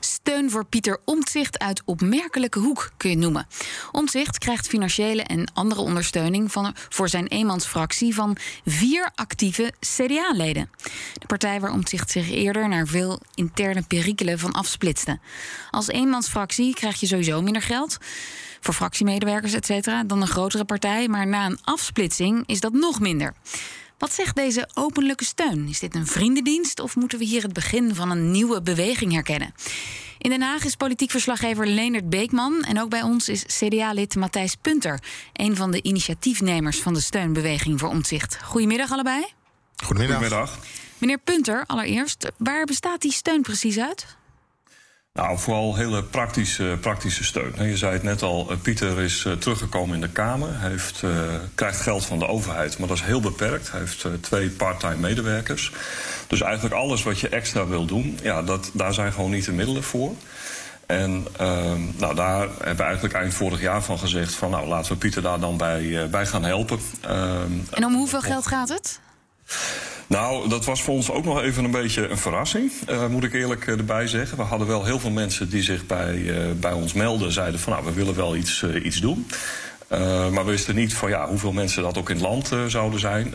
Steun voor Pieter Omtzigt uit opmerkelijke hoek, kun je noemen. Omtzigt krijgt financiële en andere ondersteuning van, voor zijn eenmansfractie van vier actieve CDA-leden. De partij waar Omtzigt zich eerder naar veel interne perikelen van afsplitste. Als eenmansfractie krijg je sowieso minder geld voor fractiemedewerkers, et cetera, dan een grotere partij. Maar na een afsplitsing is dat nog minder. Wat zegt deze openlijke steun? Is dit een vriendendienst of moeten we hier het begin van een nieuwe beweging herkennen? In Den Haag is politiek verslaggever Leonard Beekman. En ook bij ons is CDA-lid Matthijs Punter, een van de initiatiefnemers van de steunbeweging voor omzicht. Goedemiddag allebei. Goedemiddag. Goedemiddag. Meneer Punter, allereerst, waar bestaat die steun precies uit? Nou, vooral hele praktische, praktische steun. Je zei het net al, eh, Pieter is uh, teruggekomen in de Kamer. Hij heeft, uh, krijgt geld van de overheid, maar dat is heel beperkt. Hij heeft uh, twee parttime medewerkers. Dus eigenlijk alles wat je extra wil doen, ja, dat, daar zijn gewoon niet de middelen voor. En ehm, nou, daar hebben we eigenlijk eind vorig jaar van gezegd... van nou, laten we Pieter daar dan bij, bij gaan helpen. Ehm, en om hoeveel geld gaat het? Nou, dat was voor ons ook nog even een beetje een verrassing, uh, moet ik eerlijk uh, erbij zeggen. We hadden wel heel veel mensen die zich bij, uh, bij ons melden, zeiden van nou, we willen wel iets, iets doen. maar we wisten niet van ja, hoeveel mensen dat ook in het land zouden zijn.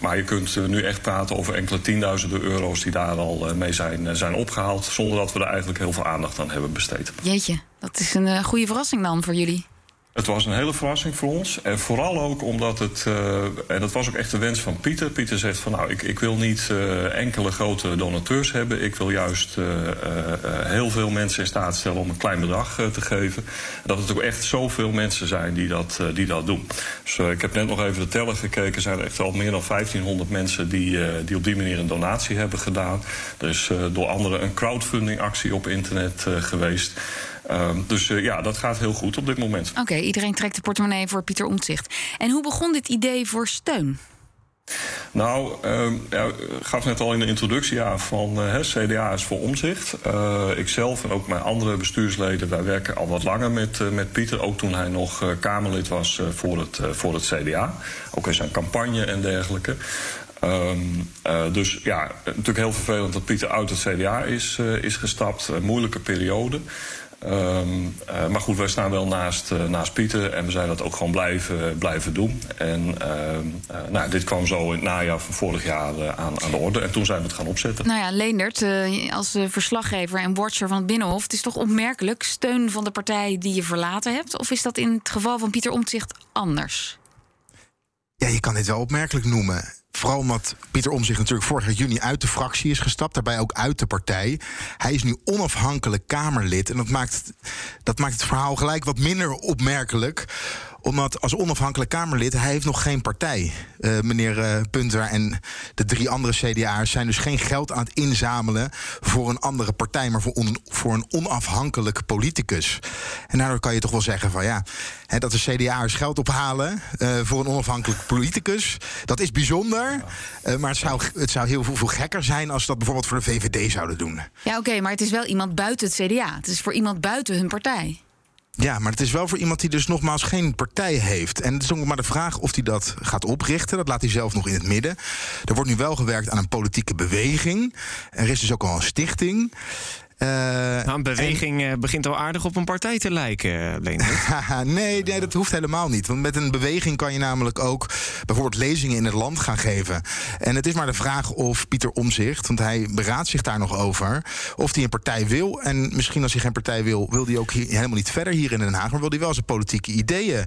maar je kunt nu echt praten over enkele tienduizenden euro's die daar al mee zijn, zijn opgehaald. Zonder dat we er eigenlijk heel veel aandacht aan hebben besteed. Jeetje, dat is een goede verrassing dan voor jullie. Het was een hele verrassing voor ons. En vooral ook omdat het. Uh, en dat was ook echt de wens van Pieter. Pieter zegt van nou, ik, ik wil niet uh, enkele grote donateurs hebben. Ik wil juist uh, heel veel mensen in staat stellen om een klein bedrag te geven. Dat het ook echt zoveel mensen zijn die dat, die dat doen. Dus ik heb net nog even de teller gekeken. Er zijn echt al meer dan 1500 mensen die, die op die manier een donatie hebben gedaan. Er is door anderen een crowdfunding actie op internet geweest. Uh, dus uh, ja, dat gaat heel goed op dit moment. Oké, okay, iedereen trekt de portemonnee voor Pieter Omtzigt. En hoe begon dit idee voor steun? Nou, uh, ja, gaf net al in de introductie aan van uh, CDA is voor omzicht. Uh, ikzelf en ook mijn andere bestuursleden, wij werken al wat langer met, met Pieter. Ook toen hij nog Kamerlid was voor, het, voor het CDA. Ook in zijn campagne en dergelijke. Um, uh, dus ja, natuurlijk heel vervelend dat Pieter uit het CDA is, uh, is gestapt. Een moeilijke periode. Um, uh, maar goed, wij staan wel naast, uh, naast Pieter en we zijn dat ook gewoon blijven, blijven doen. En uh, nou, dit kwam zo in het najaar van vorig jaar aan, aan de orde. En toen zijn we het gaan opzetten. Nou ja, Leendert, als verslaggever en watcher van het Binnenhof... het is toch opmerkelijk steun van de partij die je verlaten hebt? Of is dat in het geval van Pieter Omtzigt anders? Ja, je kan dit wel opmerkelijk noemen. Vooral omdat Pieter Omzicht natuurlijk vorig juni uit de fractie is gestapt. Daarbij ook uit de partij. Hij is nu onafhankelijk Kamerlid. En dat maakt, dat maakt het verhaal gelijk wat minder opmerkelijk omdat als onafhankelijk Kamerlid, hij heeft nog geen partij. Uh, meneer uh, Punter en de drie andere CDA'ers zijn dus geen geld aan het inzamelen voor een andere partij, maar voor, on, voor een onafhankelijk politicus. En daardoor kan je toch wel zeggen van ja, hè, dat de CDA'ers geld ophalen uh, voor een onafhankelijk politicus, dat is bijzonder. maar het zou, het zou heel veel, veel, gekker zijn als ze dat bijvoorbeeld voor de VVD zouden doen. Ja, oké, okay, maar het is wel iemand buiten het CDA. Het is voor iemand buiten hun partij. Ja, maar het is wel voor iemand die dus nogmaals geen partij heeft. En het is ook maar de vraag of hij dat gaat oprichten. Dat laat hij zelf nog in het midden. Er wordt nu wel gewerkt aan een politieke beweging. Er is dus ook al een stichting. Uh, nou, een beweging en... begint al aardig op een partij te lijken, nee, nee, dat hoeft helemaal niet. Want met een beweging kan je namelijk ook bijvoorbeeld lezingen in het land gaan geven. En het is maar de vraag of Pieter Omzicht, want hij beraadt zich daar nog over, of hij een partij wil. En misschien als hij geen partij wil, wil hij ook hier, helemaal niet verder hier in Den Haag, maar wil hij wel zijn politieke ideeën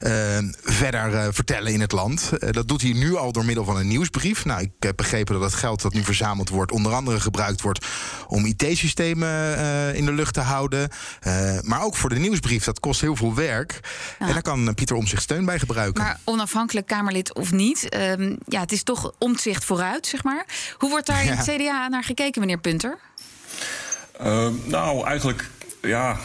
uh, verder uh, vertellen in het land. dat doet hij nu al door middel van een nieuwsbrief. Nou, ik heb begrepen dat het geld dat nu verzameld wordt, onder andere gebruikt wordt om IT-systemen uh, in de lucht te houden. Uh, maar ook voor de nieuwsbrief, dat kost heel veel werk. Ja. En daar kan Pieter om zich steun bij gebruiken. Maar onafhankelijk Kamerlid of niet, uh, ja, het is toch omzicht vooruit, zeg maar. Hoe wordt daar ja. in het CDA naar gekeken, meneer Punter? Uh, nou, eigenlijk ja,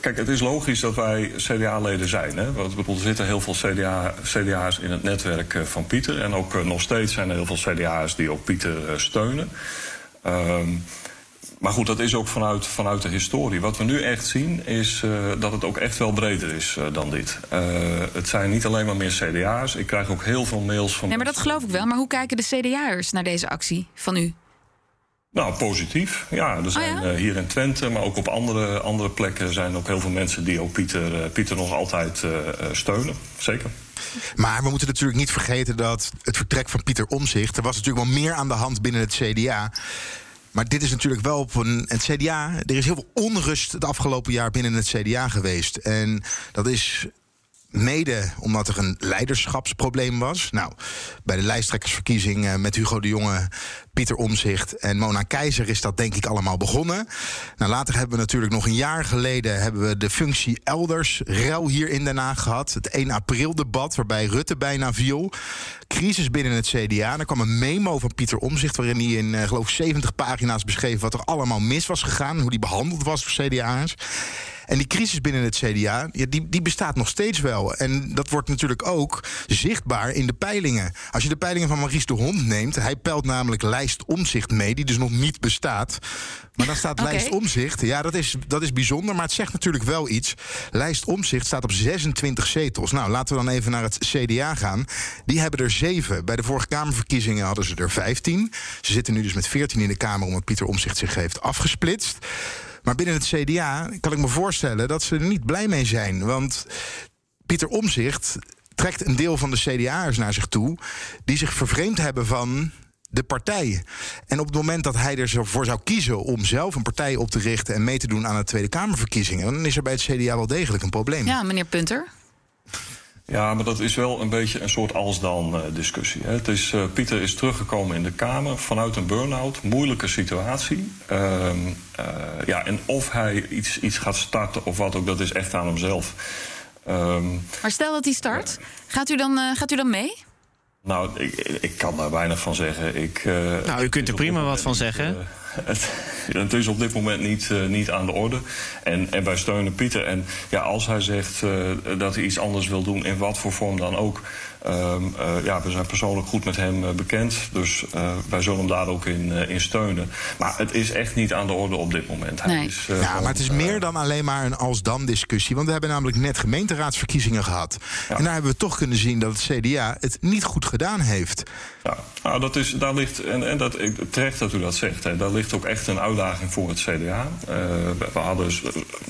kijk, het is logisch dat wij CDA-leden zijn. Hè? Want er zitten heel veel CDA, CDA's in het netwerk van Pieter. En ook nog steeds zijn er heel veel CDA's die ook Pieter steunen. Ehm, maar goed, dat is ook vanuit, vanuit de historie. Wat we nu echt zien is uh, dat het ook echt wel breder is uh, dan dit. Uh, het zijn niet alleen maar meer CDA's. Ik krijg ook heel veel mails van. Nee, maar dat geloof ik wel. Maar hoe kijken de CDA'ers naar deze actie van u? Nou, positief. Ja, er zijn oh ja? hier in Twente, maar ook op andere, andere plekken zijn ook heel veel mensen die ook Pieter, Pieter nog altijd steunen. Zeker. Maar we moeten natuurlijk niet vergeten dat het vertrek van Pieter Omzicht. Er was natuurlijk wel meer aan de hand binnen het CDA. Maar dit is natuurlijk wel op een, het CDA. Er is heel veel onrust het afgelopen jaar binnen het CDA geweest. En dat is Mede omdat er een leiderschapsprobleem was. Nou, bij de lijsttrekkersverkiezing met Hugo de Jonge, Pieter Omzicht en Mona Keizer is dat denk ik allemaal begonnen. Nou, later hebben we natuurlijk nog een jaar geleden hebben we de functie elders rel hier in Den Haag gehad. Het 1 april debat waarbij Rutte bijna viel. Crisis binnen het CDA. Er kwam een memo van Pieter Omzicht waarin hij in uh, geloof 70 pagina's beschreef wat er allemaal mis was gegaan, hoe die behandeld was voor CDA's. En die crisis binnen het CDA, ja, die, die bestaat nog steeds wel. En dat wordt natuurlijk ook zichtbaar in de peilingen. Als je de peilingen van Maurice de Hond neemt, hij peilt namelijk lijst omzicht mee, die dus nog niet bestaat. Maar dan staat Oké. lijst omzicht. Ja, dat is, dat is bijzonder, maar het zegt natuurlijk wel iets. Lijst omzicht staat op 26 zetels. Nou, laten we dan even naar het CDA gaan. Die hebben er zeven. Bij de vorige Kamerverkiezingen hadden ze er 15. Ze zitten nu dus met 14 in de Kamer, omdat Pieter Omzicht zich heeft afgesplitst. Maar binnen het CDA kan ik me voorstellen dat ze er niet blij mee zijn. Want Pieter Omzicht trekt een deel van de CDA'ers naar zich toe... die zich vervreemd hebben van de partij. En op het moment dat hij ervoor zou kiezen om zelf een partij op te richten... en mee te doen aan de Tweede Kamerverkiezingen... dan is er bij het CDA wel degelijk een probleem. Ja, meneer Punter. Ja, maar dat is wel een beetje een soort als-dan-discussie. Het is, uh, Pieter is teruggekomen in de Kamer vanuit een burn-out, moeilijke situatie. Ehm, uh, ja, en of hij iets, iets gaat starten of wat ook, dat is echt aan hemzelf. Ehm, Maar stel dat hij start, gaat, u dan, eh, gaat u dan mee? nou, ik, ik kan daar weinig van zeggen. Ik, eh, Nou, u kunt er prima wat van zeggen. Het, het is op dit moment niet, eh, niet aan de orde. En, en wij steunen Pieter. En ja, als hij zegt eh, dat hij iets anders wil doen, in wat voor vorm dan ook. Ehm, eh, ja, we zijn persoonlijk goed met hem eh, bekend. Dus eh, wij zullen hem daar ook in, eh, in steunen. Maar het is echt niet aan de orde op dit moment. Hij Nee. is, eh, Ja, maar het is meer dan alleen maar een als-dan-discussie. Want we hebben namelijk net gemeenteraadsverkiezingen gehad. En daar hebben we toch kunnen zien dat het CDA het niet goed gedaan heeft. Ja, nou, dat is, daar ligt, en, en dat, terecht dat u dat zegt, hè, daar ligt ook echt een uitdaging voor het CDA. Eh, we we hadden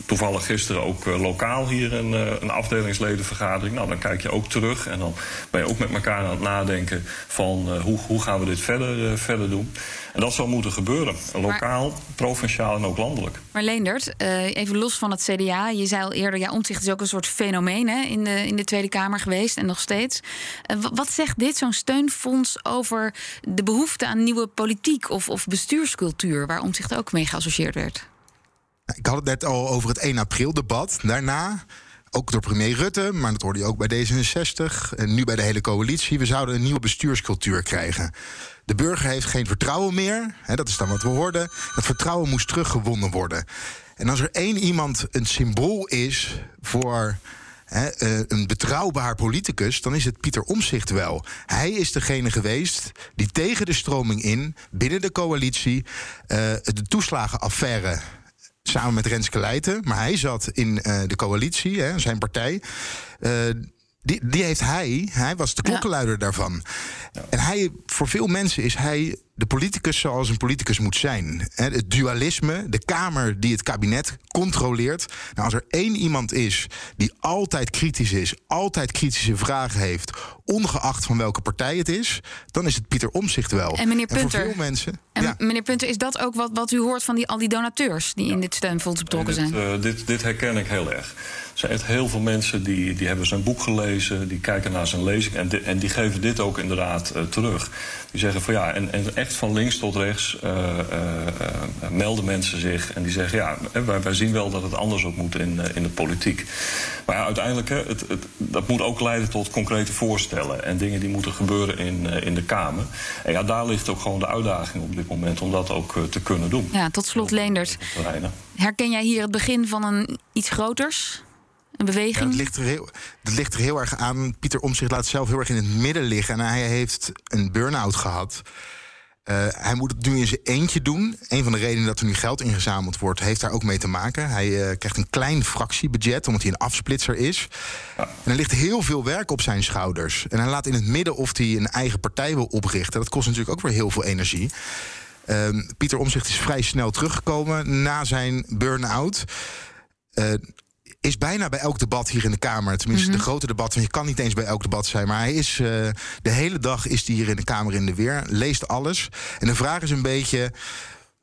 toevallig gisteren ook lokaal hier een, eh, een afdelingsledenvergadering. Nou, dan kijk je ook terug en dan ben je ook met elkaar aan het nadenken van eh, hoe, hoe gaan we dit verder, eh, verder doen. En dat zal moeten gebeuren, lokaal, provinciaal en ook landelijk. Maar Leendert, eh, even los van het CDA. Je zei al eerder, ja, omzicht is ook een soort fenomeen hè, in, de, in de Tweede Kamer geweest en nog steeds. Eh, wa- wat zegt dit, zo'n steunfonds, over de behoefte aan nieuwe politiek of, of bestuurscultuur, waar omzicht ook mee geassocieerd werd? Ik had het net al over het 1 april debat. Daarna, ook door premier Rutte, maar dat hoorde je ook bij D66... en nu bij de hele coalitie, we zouden een nieuwe bestuurscultuur krijgen. De burger heeft geen vertrouwen meer, hè, dat is dan wat we hoorden. Dat vertrouwen moest teruggewonnen worden. En als er één iemand een symbool is voor eh, een betrouwbaar politicus, dan is het Pieter Omzicht wel. Hij is degene geweest die tegen de stroming in, binnen de coalitie, eh, de toeslagenaffaire samen met Renske Leijten. Maar hij zat in eh, de coalitie, hè, zijn partij. Eh, die, die heeft hij, hij was de klokkenluider daarvan. En hij, voor veel mensen is hij de politicus zoals een politicus moet zijn. Hè, Het dualisme, de Kamer die het kabinet controleert. Nou, als er één iemand is die altijd kritisch is, altijd kritische vragen heeft, ongeacht van welke partij het is, dan is het Pieter Omzicht wel. En meneer voor Punter, veel mensen. En ja. meneer Punter, is dat ook wat, wat u hoort van die, al die donateurs die in dit steunfonds betrokken dit, zijn? eh, dit, dit herken ik heel erg. Er zijn echt heel veel mensen die, die hebben zijn boek gelezen, die kijken naar zijn lezing en, di- en die geven dit ook inderdaad eh, terug. Die zeggen van ja, en, en echt van links tot rechts melden mensen zich en die zeggen: ja, wij, wij, zien wel dat het anders ook moet in, in de politiek. Maar ja, uiteindelijk, hè, het, het, dat moet ook leiden tot concrete voorstellen en dingen die moeten gebeuren in, in de Kamer. En ja, daar ligt ook gewoon de uitdaging op dit moment om dat ook te kunnen doen. Ja, tot slot, Leenders. Herken jij hier het begin van een iets groters? Een beweging? Ja, het, ligt er heel, het ligt er heel erg aan. Pieter Omtzigt laat zelf heel erg in het midden liggen. En hij heeft een burn-out gehad. Uh, hij moet het nu in zijn eentje doen. Een van de redenen dat er nu geld ingezameld wordt, heeft daar ook mee te maken. Hij uh, krijgt een klein fractiebudget, omdat hij een afsplitser is. En er ligt heel veel werk op zijn schouders. En hij laat in het midden of hij een eigen partij wil oprichten. Dat kost natuurlijk ook weer heel veel energie. Uh, Pieter Omzicht is vrij snel teruggekomen na zijn burn-out. Is bijna bij elk debat hier in de Kamer. Tenminste, de mhm. grote debat. Want je kan niet eens bij elk debat zijn. Maar hij is uh, de hele dag is hij hier in de Kamer in de weer. Leest alles. En de vraag is een beetje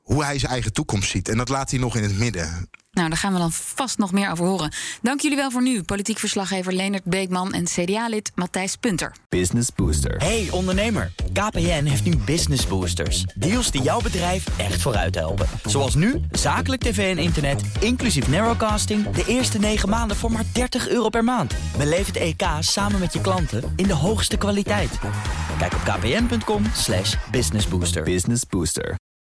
hoe hij zijn eigen toekomst ziet. En dat laat hij nog in het midden. Nou, daar gaan we dan vast nog meer over horen. Dank jullie wel voor nu. Politiek verslaggever Leonard Beekman en CDA-lid Matthijs Punter. Business Booster. Hey ondernemer, KPN heeft nu Business Boosters. Deals die jouw bedrijf echt vooruit helpen. Zoals nu, zakelijk tv en internet, inclusief narrowcasting... de eerste 9 maanden voor maar 30 euro per maand. Beleef het EK samen met je klanten in de hoogste kwaliteit. Kijk op kpn.com businessbooster. Business Booster.